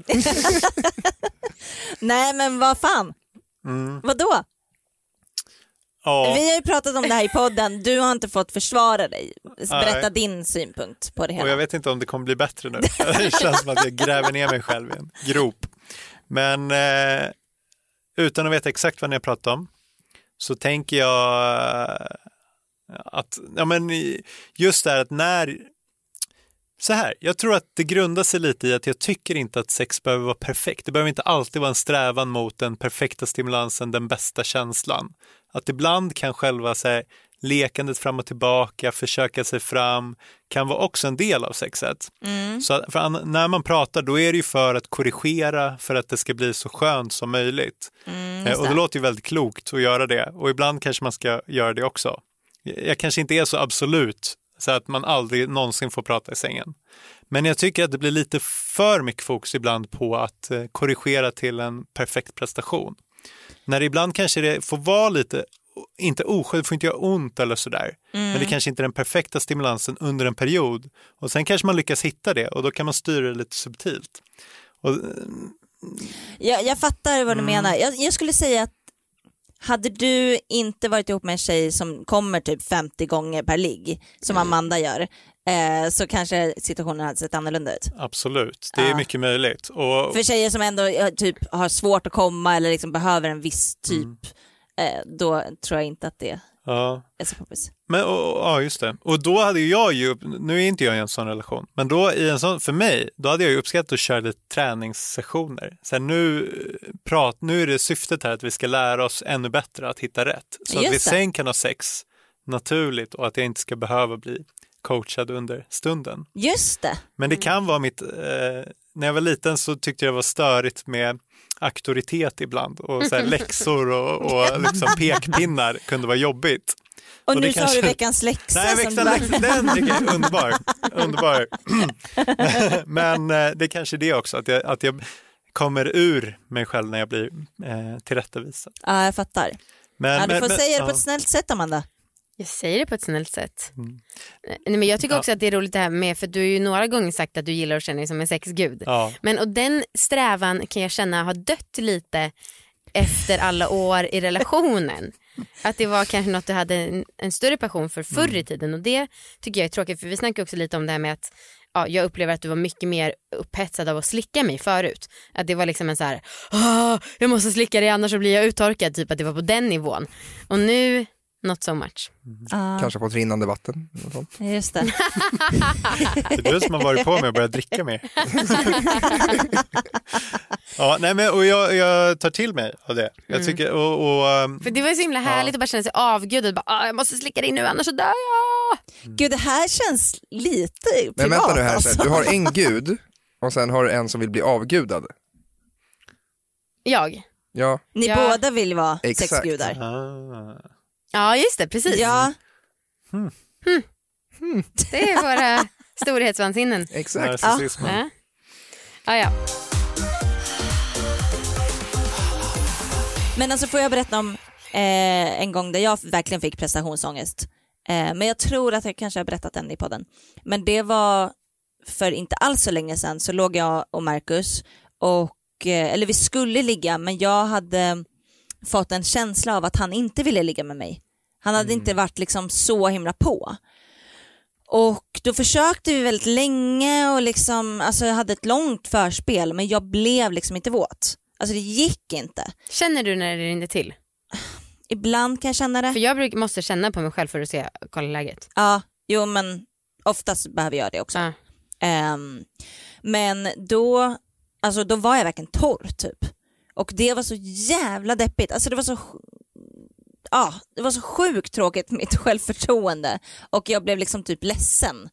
Speaker 3: Nej men vad fan,
Speaker 4: Mm.
Speaker 3: vadå?
Speaker 4: Ja,
Speaker 3: Vi har ju pratat om det här i podden, du har inte fått försvara dig. Berätta
Speaker 4: Nej.
Speaker 3: din synpunkt på det
Speaker 4: och
Speaker 3: hela.
Speaker 4: jag vet inte om det kommer bli bättre nu. [laughs] Det känns som att jag gräver ner mig själv i en grop. Men eh, utan att veta exakt vad ni har pratat om så tänker jag eh, att ja, men just det här att när så här, jag tror att det grundar sig lite i att jag tycker inte att sex behöver vara perfekt. Det behöver inte alltid vara en strävan mot den perfekta stimulansen, den bästa känslan. Att ibland kan själva så här, lekandet fram och tillbaka, försöka sig fram, kan vara också en del av sexet. Så att, när man pratar då är det ju för att korrigera för att det ska bli så skönt som möjligt.
Speaker 3: Mm,
Speaker 4: Eh, och det låter ju väldigt klokt att göra det och ibland kanske man ska göra det också. Jag jag kanske inte är så absolut så att man aldrig någonsin får prata i sängen. Men jag tycker att det blir lite för mycket fokus ibland på att eh, korrigera till en perfekt prestation. När det ibland kanske det får vara lite, inte det får inte göra ont eller sådär. Men det kanske inte är den perfekta stimulansen under en period. Och sen kanske man lyckas hitta det och då kan man styra det lite subtilt. Och, eh,
Speaker 3: Jag, jag fattar vad du
Speaker 4: Mm.
Speaker 3: menar. Jag, jag skulle säga att hade du inte varit ihop med en tjej som kommer typ 50 gånger per ligg, som
Speaker 4: Mm.
Speaker 3: Amanda gör, eh, så kanske situationen hade sett annorlunda ut.
Speaker 4: absolut, det är
Speaker 3: Ja.
Speaker 4: mycket möjligt. Och,
Speaker 3: För tjejer som ändå eh, typ, har svårt att komma eller liksom behöver en viss typ,
Speaker 4: Mm.
Speaker 3: eh, då tror jag inte att det
Speaker 4: ja.
Speaker 3: är så poppis.
Speaker 4: Men, och, och- ja, just det. Och då hade jag ju, nu är inte jag i en sån relation, men då i en sån, för mig, då hade jag ju uppskattat att köra lite träningssessioner. Så här, nu, eh, prat, nu är det syftet här att vi ska lära oss ännu bättre att hitta rätt. Så att
Speaker 3: Just
Speaker 4: vi
Speaker 3: det.
Speaker 4: sen kan ha sex naturligt och att jag inte ska behöva bli coachad under stunden.
Speaker 3: Just det.
Speaker 4: Men det kan vara mitt, eh, när jag var liten så tyckte jag det var störigt med auktoritet ibland och så här, läxor och, och liksom pekpinnar kunde vara jobbigt.
Speaker 3: Och,
Speaker 4: Och
Speaker 3: nu så
Speaker 4: kanske-
Speaker 3: du veckans läxa.
Speaker 4: Nej,
Speaker 3: som
Speaker 4: växla
Speaker 3: du
Speaker 4: läxa, den är underbar. underbar. [laughs] Men eh, det är kanske det också, att jag, att jag kommer ur mig själv när jag blir eh, tillrättavisad.
Speaker 3: Ja, jag fattar.
Speaker 4: Men,
Speaker 3: Ja, du får
Speaker 4: men-
Speaker 3: säga det på ett snällt sätt Amanda.
Speaker 2: Jag säger det på ett snällt sätt.
Speaker 4: Mm.
Speaker 2: Nej, men jag tycker
Speaker 4: Ja.
Speaker 2: också att det är roligt det här med, för du har ju några gånger sagt att du gillar att känna dig som en sexgud.
Speaker 4: Ja,
Speaker 2: Men och den strävan kan jag känna har dött lite efter alla år i relationen. [laughs] Att det var kanske något du hade en, en större passion för förr
Speaker 4: Mm.
Speaker 2: i tiden och det tycker jag är tråkigt för vi snackade också lite om det här med att ja, jag upplever att du var mycket mer upphetsad av att slicka mig förut. Att det var liksom en så här, "Ah, jag måste slicka dig annars så blir jag uttorkad, typ att det var på den nivån. Och nu, not so much.
Speaker 3: Ja,
Speaker 5: Kanske fått rinnande vatten.
Speaker 3: just det. [laughs]
Speaker 4: det är du som har varit på mig att börja dricka mer. [laughs] ja, nej, men, och jag, jag tar till mig av det. Jag
Speaker 3: Mm.
Speaker 4: tycker, och, och, ehm,
Speaker 2: För det var ju så himla härligt att bara känna sig avgudad, bara, ah, jag måste slicka dig nu annars så dör jag.
Speaker 3: Gud det här känns lite privat
Speaker 5: Men vänta nu här,
Speaker 3: alltså.
Speaker 5: du har en gud och sen har du en som vill bli avgudad.
Speaker 2: Jag?
Speaker 5: Ja,
Speaker 3: Ni
Speaker 2: Ja.
Speaker 3: båda vill vara
Speaker 5: Exakt.
Speaker 3: sexgudar.
Speaker 4: ah.
Speaker 2: Ja just det, precis.
Speaker 3: Ja,
Speaker 2: Det är våra [laughs] storhetsvansinnen.
Speaker 5: exakt.
Speaker 4: narcissismen.
Speaker 2: Ja. Ja, ja.
Speaker 3: men alltså får jag berätta om eh, en gång där jag verkligen fick prestationsångest. Eh, men jag tror att jag kanske har berättat den i podden. Men det var för inte alls så länge sedan så låg jag och Marcus och, eh, eller vi skulle ligga men jag hade fått en känsla av att han inte ville ligga med mig. Han hade inte varit liksom så himla på. Och då försökte vi väldigt länge och liksom, alltså jag hade ett långt förspel men jag blev liksom inte våt. Alltså det gick inte.
Speaker 2: Känner du när det rinner till?
Speaker 3: Ibland kan jag känna
Speaker 2: För
Speaker 3: det.
Speaker 2: jag bruk, måste känna på mig själv för att se, kolla läget.
Speaker 3: Ja, jo men oftast behöver jag det också.
Speaker 2: Ja.
Speaker 3: Ehm, men då, alltså då var jag verkligen torr typ. Och det var så jävla deppigt. Alltså det var så Ja, det var så sjukt tråkigt mitt självförtroende och jag blev liksom typ ledsen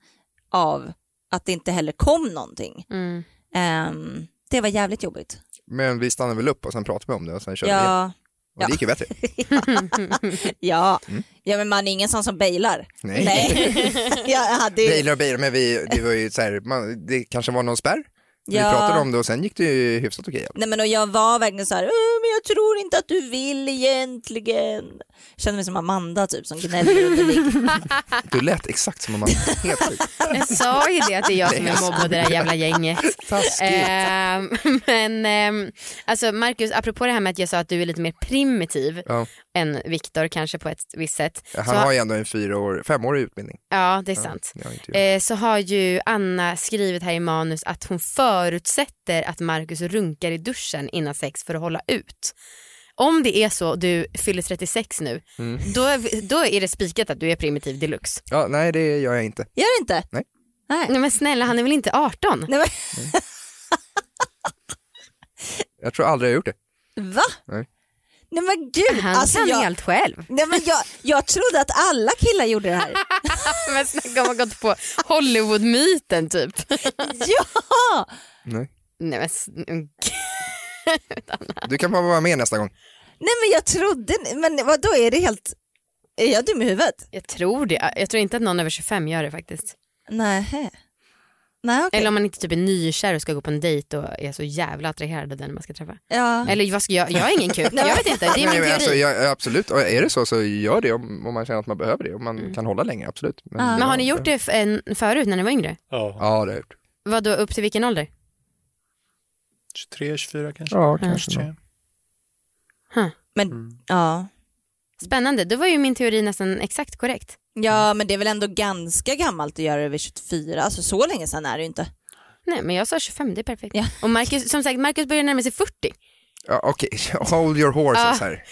Speaker 3: av att det inte heller kom någonting.
Speaker 2: Mm.
Speaker 3: Ehm, det var jävligt jobbigt.
Speaker 5: Men vi stannade väl upp och sen pratade vi om det och sen körde vi igen.
Speaker 3: Ja,
Speaker 5: Och det gick ju bättre. [laughs]
Speaker 3: ja. ja, men man är ingen sån som bailar.
Speaker 5: Nej.
Speaker 3: Nej. [laughs] [laughs] jag hade ju...
Speaker 5: Bilar och bilar, men vi, det var ju så här, man, det kanske var någon spärr. Vi
Speaker 3: Ja.
Speaker 5: pratade om det och sen gick det ju hyfsat okej.
Speaker 3: Nej men och jag var verkligen så här, "Åh, men jag tror inte att du vill egentligen. Jag kände mig som Amanda typ som gnäller under. [laughs]
Speaker 5: Du lät exakt som Amanda, helt. [laughs]
Speaker 2: Jag sa ju det att det är jag som är mobbad i det där jävla gänget. Ehm, [laughs] men ehm, alltså Marcus, apropå det här med att jag sa att du är lite mer primitiv
Speaker 5: Ja.
Speaker 2: Än Viktor kanske på ett visst sätt.
Speaker 5: Han
Speaker 2: så,
Speaker 5: har ju ändå en fyra år, femårig utbildning.
Speaker 2: Ja, det är sant.
Speaker 5: Ja.
Speaker 2: Eh, så har ju Anna skrivit här i manus att hon förutsätter att Marcus runkar i duschen innan sex för att hålla ut. Om det är så du fyller 36 nu,
Speaker 5: Mm.
Speaker 2: då, då är det spikat att du är primitiv deluxe.
Speaker 5: Ja, nej det gör jag inte.
Speaker 3: Gör det inte?
Speaker 5: Nej.
Speaker 3: Nej.
Speaker 2: Nej men snälla, han är väl inte 18?
Speaker 3: Nej,
Speaker 5: Jag tror aldrig jag gjort det.
Speaker 3: men, va?
Speaker 5: Nej.
Speaker 3: Nej men gud.
Speaker 2: Han
Speaker 3: alltså,
Speaker 2: kan
Speaker 3: jag,
Speaker 2: helt själv.
Speaker 3: nej, men jag, jag trodde att alla killar gjorde det här. [laughs]
Speaker 2: Men snacka om att gått på Hollywood-myten typ. [laughs]
Speaker 3: ja!
Speaker 5: Nej.
Speaker 2: Nej men
Speaker 5: Du kan bara vara med nästa gång.
Speaker 3: Nej men jag trodde, men vad då är det helt, är jag dum i huvudet?
Speaker 2: jag tror det. Jag tror inte att någon över 25 gör det faktiskt.
Speaker 3: Nej. Nej okej.
Speaker 2: Eller om man inte typ är nykär och ska gå på en dejt och är så jävla attraherad av den man ska träffa.
Speaker 3: Ja.
Speaker 2: Eller vad ska jag, jag har ingen kuk, [laughs] jag vet inte, det är min
Speaker 5: men
Speaker 2: teori.
Speaker 5: alltså, jag, absolut, och är det så så gör det om, om man känner att man behöver det. Om man kan hålla länge, absolut. Men,
Speaker 2: Men har ni gjort det förut när ni var yngre?
Speaker 4: Ja,
Speaker 5: Ja, det har jag gjort.
Speaker 2: Vad då upp till vilken ålder?
Speaker 4: 23, 24 kanske.
Speaker 5: Ja, kanske.
Speaker 4: 23.
Speaker 3: Men,
Speaker 4: Mm.
Speaker 3: ja.
Speaker 2: Spännande, då var ju min teori nästan exakt korrekt.
Speaker 3: ja men det är väl ändå ganska gammalt att göra det vid 24, alltså så länge sedan är det ju inte.
Speaker 2: Nej men jag sa 25, det är perfekt.
Speaker 3: Ja.
Speaker 2: Och Marcus, som sagt, Marcus börjar närma sig 40.
Speaker 5: Ja, Okej, [laughs] hold your horses
Speaker 2: Ja.
Speaker 5: här.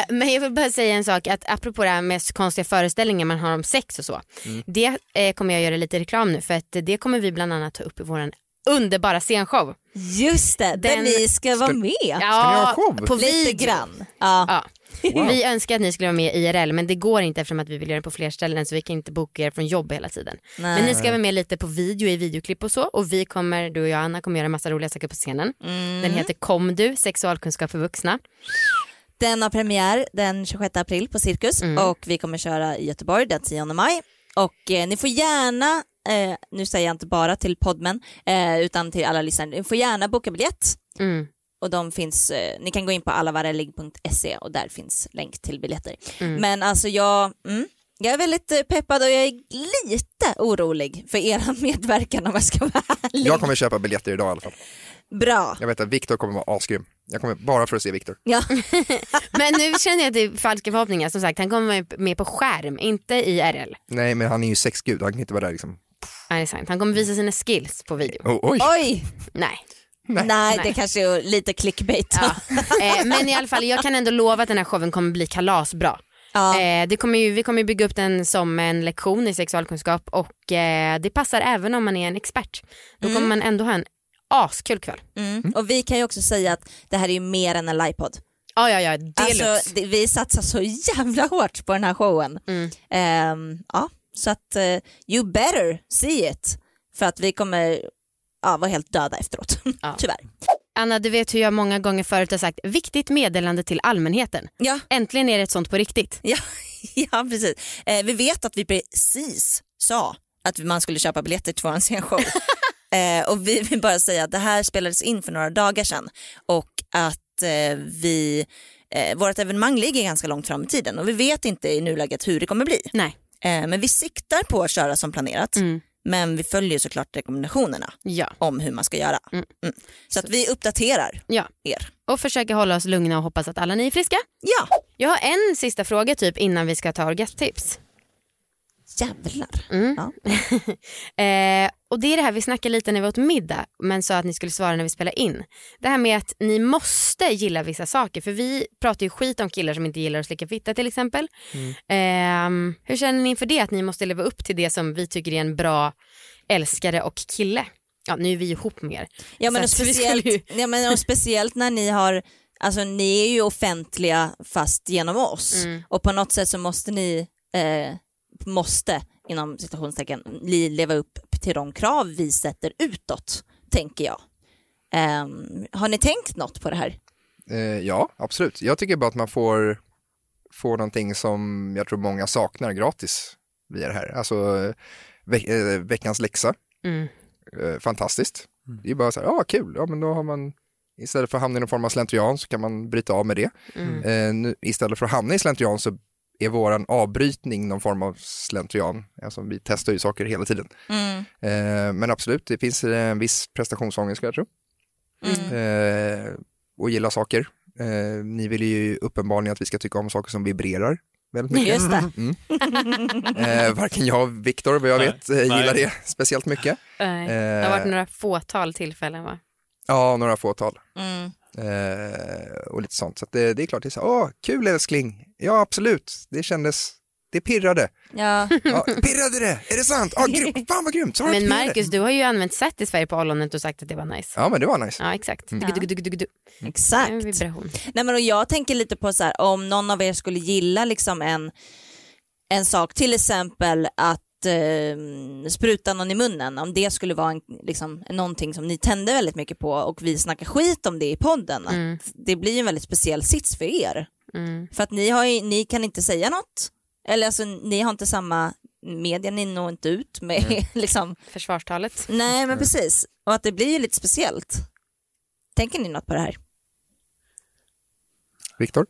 Speaker 2: Eh, men jag vill bara säga en sak, att apropå det här med konstiga föreställningar man har om sex och så.
Speaker 5: Mm.
Speaker 2: Det eh, kommer jag göra lite reklam nu för att det kommer vi bland annat ta upp i vår underbara scenshow.
Speaker 3: Just det, där
Speaker 2: Den-
Speaker 3: ni ska vara
Speaker 5: Ska-
Speaker 3: med.
Speaker 5: ni ha show?
Speaker 2: på
Speaker 3: Lite
Speaker 2: video.
Speaker 3: grann. Ja.
Speaker 2: Ja.
Speaker 5: Wow.
Speaker 2: Vi önskar att ni skulle vara med i IRL men det går inte eftersom att vi vill göra det på fler ställen så vi kan inte boka er från jobb hela tiden.
Speaker 3: Nej.
Speaker 2: Men ni ska vara med lite på video i videoklipp och så och vi kommer, du och jag Anna kommer göra massa roliga saker på scenen.
Speaker 3: Mm.
Speaker 2: Den heter Kom du, sexualkunskap för vuxna.
Speaker 3: Den har premiär den 26 april på Cirkus
Speaker 2: Mm.
Speaker 3: och vi kommer köra i Göteborg den 10 maj. Och eh, ni får gärna, eh, nu säger jag inte bara till podmen, eh, utan till alla lyssnare, ni får gärna boka biljett.
Speaker 2: Mm.
Speaker 3: Och de finns, eh, ni kan gå in på allavarelig.se och där finns länk till biljetter.
Speaker 2: Mm.
Speaker 3: Men alltså jag, mm, jag är väldigt eh, peppad och jag är lite orolig för era [laughs] medverkan om jag ska vara ärlig.
Speaker 5: Jag kommer köpa biljetter idag i alla fall.
Speaker 3: Bra.
Speaker 5: Jag vet att Viktor kommer vara asgrym. Jag kommer bara för att se Viktor.
Speaker 3: Ja. [laughs]
Speaker 2: Men nu känner jag att det är falska förhoppningar. Som sagt, han kommer vara med på skärm, inte i RL.
Speaker 5: Nej, men han är ju sexgud. Han kan inte vara där liksom.
Speaker 2: Ja, det är sant. Han kommer visa sina skills på video.
Speaker 5: Oh, oj!
Speaker 3: Oj,
Speaker 2: Nej.
Speaker 3: Nej,
Speaker 2: Nej.
Speaker 3: det kanske är lite clickbait.
Speaker 2: Ja. Eh, men i alla fall, jag kan ändå lova att den här showen kommer bli kalasbra.
Speaker 3: Ja.
Speaker 2: Eh, det kommer ju, vi kommer bygga upp den som en lektion i sexualkunskap och eh, det passar även om man är en expert. Då kommer man ändå ha en askul kväll.
Speaker 3: Mm. Och vi kan ju också säga att det här är ju mer än en livepodd.
Speaker 2: Ja, ja, ja, deluxe.
Speaker 3: Alltså, det, vi satsar så jävla hårt på den här showen.
Speaker 2: Mm.
Speaker 3: Ehm, ja, så att eh, you better see it. För att vi kommer ja, vara helt döda efteråt. [laughs]
Speaker 2: Ja.
Speaker 3: Tyvärr.
Speaker 2: Anna, du vet hur jag många gånger förut har sagt viktigt meddelande till allmänheten.
Speaker 3: Ja,
Speaker 2: Äntligen är det ett sånt på riktigt.
Speaker 3: ja, [laughs] ja precis. Eh, vi vet att vi precis sa att man skulle köpa biljetter till vår scenshow. [laughs] eh, och vi vill bara säga att det här spelades in för några dagar sedan och att eh, vi, eh, vårt evenemang ligger ganska långt fram i tiden och vi vet inte i nuläget hur det kommer bli.
Speaker 2: Nej.
Speaker 3: Eh, men vi siktar på att köra som planerat.
Speaker 2: Mm.
Speaker 3: Men vi följer såklart rekommendationerna
Speaker 2: Ja.
Speaker 3: om hur man ska göra.
Speaker 2: Mm.
Speaker 3: Mm. Så att vi uppdaterar
Speaker 2: ja.
Speaker 3: er.
Speaker 2: Och försöker hålla oss lugna och hoppas att alla ni är friska.
Speaker 3: Ja,
Speaker 2: Jag har en sista fråga typ innan vi ska ta orgasmtips.
Speaker 3: Jävlar.
Speaker 2: Mm.
Speaker 3: Ja. [laughs]
Speaker 2: Eh, och det är det här vi snackade lite när vi åt middag men sa att ni skulle svara när vi spelar in. Det här med att ni måste gilla vissa saker för vi pratar ju skit om killar som inte gillar att slicka fitta till exempel. Eh, hur känner ni inför det att ni måste leva upp till det som vi tycker är en bra älskare och kille? Ja nu är vi ihop mer.
Speaker 3: Ja, men och speciellt,
Speaker 2: ju-
Speaker 3: ja, men och speciellt när ni har, alltså ni är ju offentliga fast genom oss
Speaker 2: Mm.
Speaker 3: och på något sätt så måste ni, eh, måste inom citationstecken, leva upp till de krav vi sätter utåt, tänker jag. Ehm, har ni tänkt något på det här?
Speaker 5: Eh, ja, absolut. Jag tycker bara att man får, får någonting som jag tror många saknar gratis via det här. Alltså ve- eh, veckans läxa,
Speaker 2: Mm.
Speaker 5: eh, fantastiskt. Det är bara så här, ja kul, ja men då har man Istället för att hamna i någon form av slentrian så kan man bryta av med det.
Speaker 2: Mm.
Speaker 5: Eh, nu, istället för att hamna i slentrian så är våran avbrytning någon form av slentrian. Alltså vi testar ju saker hela tiden.
Speaker 3: Mm.
Speaker 5: Eh, men absolut, det finns en viss prestationsångest skulle jag tro.
Speaker 3: Mm.
Speaker 5: Eh, och gilla saker. Eh, ni vill ju uppenbarligen att vi ska tycka om saker som vibrerar väldigt mycket.
Speaker 3: Just det.
Speaker 5: Eh, varken jag och Viktor, vad jag
Speaker 4: Nej.
Speaker 5: vet, eh, gillar
Speaker 4: Nej.
Speaker 5: det speciellt mycket.
Speaker 2: Nej. Det har varit
Speaker 5: Eh,
Speaker 2: några fåtal tillfällen va?
Speaker 5: ja, några fåtal.
Speaker 3: Mm.
Speaker 5: Eh, och lite sånt. Så att det, det är klart, det är så, åh, kul älskling. Ja, absolut. Det kändes, det pirrade.
Speaker 3: Ja. [laughs]
Speaker 5: Ja, pirrade det? Är det sant? Ja, grymt. [laughs] Fan vad grymt.
Speaker 2: Men. Marcus, du har ju använt Satisfyer på ollonet och sagt att det var nice.
Speaker 5: Ja, men det var nice.
Speaker 2: Ja, exakt.
Speaker 3: Ja.
Speaker 2: Du, du, du, du, du.
Speaker 3: Exakt.
Speaker 2: Vibration.
Speaker 3: Nej, men och jag tänker lite på så här, om någon av er skulle gilla liksom en, en sak, till exempel att eh, spruta någon i munnen, om det skulle vara en, liksom, någonting som ni tände väldigt mycket på och vi snackar skit om det i podden,
Speaker 2: Mm.
Speaker 3: att det blir en väldigt speciell sits för er.
Speaker 2: Mm.
Speaker 3: För att ni, har ju, ni kan inte säga något, eller alltså ni har inte samma media, ni når inte ut med [laughs] liksom,
Speaker 2: Försvarstalet.
Speaker 3: nej men precis, och att det blir ju lite speciellt. Tänker ni något på det här?
Speaker 5: Viktor?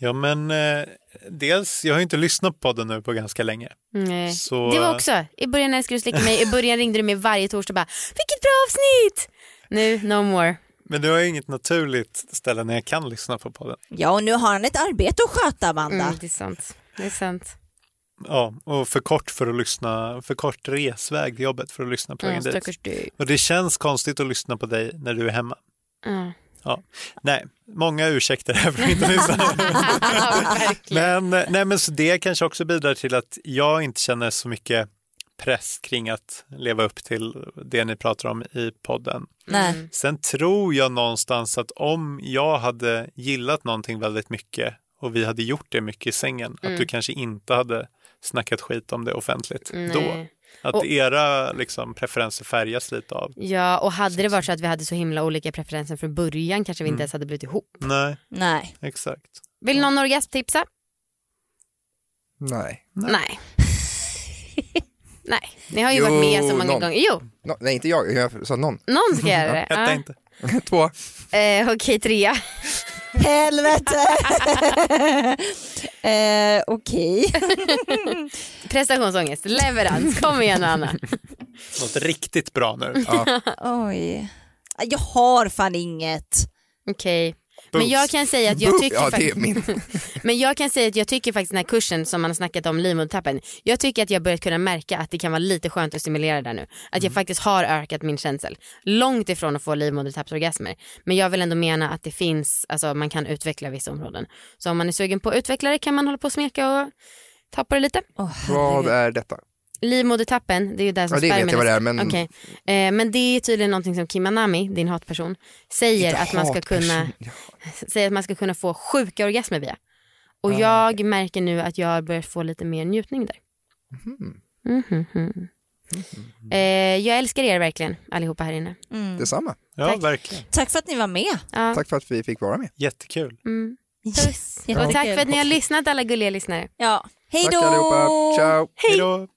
Speaker 4: Ja, men eh, dels, jag har ju inte lyssnat på podden nu på ganska länge.
Speaker 2: Nej.
Speaker 4: Så,
Speaker 2: Det var också, i början älskade du slicka mig, i början ringde du mig varje torsdag och bara “vilket bra avsnitt!” Nu, no more.
Speaker 4: Men det har ju inget naturligt ställe när jag kan lyssna på podden.
Speaker 3: Ja, och nu har han ett arbete att sköta, Amanda.
Speaker 2: Mm, det är sant. Det är sant.
Speaker 4: Ja, och för kort för att lyssna, för kort resväg till jobbet för att lyssna på
Speaker 2: Mm,
Speaker 4: dit.
Speaker 2: du.
Speaker 4: Och det känns konstigt att lyssna på dig när du är hemma.
Speaker 2: Ja.
Speaker 4: Nej, många ursäkter här för att inte lyssna. [laughs] Men, nej, men så det kanske också bidrar till att jag inte känner så mycket press kring att leva upp till det ni pratar om i podden.
Speaker 3: Nej.
Speaker 2: Mm.
Speaker 4: Sen tror jag någonstans att om jag hade gillat någonting väldigt mycket och vi hade gjort det mycket i sängen,
Speaker 2: Mm.
Speaker 4: att du kanske inte hade snackat skit om det offentligt då. Att
Speaker 2: Och-
Speaker 4: era liksom, preferenser färgas lite av.
Speaker 2: Ja, och hade det varit så att vi hade så himla olika preferenser från början kanske vi inte
Speaker 4: Mm.
Speaker 2: ens hade blivit ihop.
Speaker 4: Nej,
Speaker 3: Nej.
Speaker 4: exakt.
Speaker 2: Vill någon orgasmtipsa?
Speaker 5: Nej.
Speaker 2: Nej. Nej, [laughs] ni har ju varit med så
Speaker 5: Jo,
Speaker 2: många
Speaker 5: någon.
Speaker 2: gånger. Jo,
Speaker 5: No, nej, inte jag. Jag sa någon.
Speaker 2: någon ska göra det.
Speaker 4: Hetta [laughs]
Speaker 2: Ja.
Speaker 4: inte. [laughs]
Speaker 5: Två.
Speaker 2: Eh, Okej, trea.
Speaker 3: Helvete! [laughs] eh, Okej. [laughs]
Speaker 2: Prestationsångest, leverans. Kom igen Anna.
Speaker 4: Något riktigt bra nu. [laughs]
Speaker 3: Oj. Jag har fan inget.
Speaker 2: Okej. Men jag kan säga att jag tycker
Speaker 5: Ja, det
Speaker 2: faktiskt...
Speaker 5: är min. [laughs]
Speaker 2: Men jag kan säga att jag tycker faktiskt den här kursen som man har snackat om, livmodertappen, jag tycker att jag börjat kunna märka att det kan vara lite skönt att stimulera där nu. Att jag faktiskt har ökat min känsel. Långt ifrån att få livmodertappsorgasmer. Men jag vill ändå mena att det finns, alltså man kan utveckla vissa områden. Så om man är sugen på att utveckla det kan man hålla på och smeka och ta på det lite.
Speaker 3: Oh,
Speaker 5: Vad är detta?
Speaker 2: Livmodertappen, det är ju där som
Speaker 5: Ja, det vet
Speaker 2: spermierna-
Speaker 5: jag vad det är, men-
Speaker 2: Okej. Eh, men det är tydligen någonting som Kim Anami, din hatperson, säger att man ska kunna
Speaker 5: Ja. [laughs]
Speaker 2: säger att man ska kunna få sjuka orgasmer via. Och
Speaker 5: Ah,
Speaker 2: jag märker nu att jag börjar få lite mer njutning där. Mhm. Eh, jag älskar er verkligen allihopa här inne.
Speaker 3: Mm.
Speaker 5: Detsamma.
Speaker 4: Ja,
Speaker 2: Tack.
Speaker 4: verkligen.
Speaker 3: Tack för att ni var med.
Speaker 2: Ja.
Speaker 5: Tack för att vi fick vara med.
Speaker 4: Jättekul.
Speaker 2: Mm.
Speaker 3: Yes.
Speaker 2: Och tack för att ni har lyssnat alla gulliga lyssnare.
Speaker 3: Ja. Hej
Speaker 5: Tack
Speaker 3: då!
Speaker 5: allihopa. Ciao.
Speaker 4: Hej då.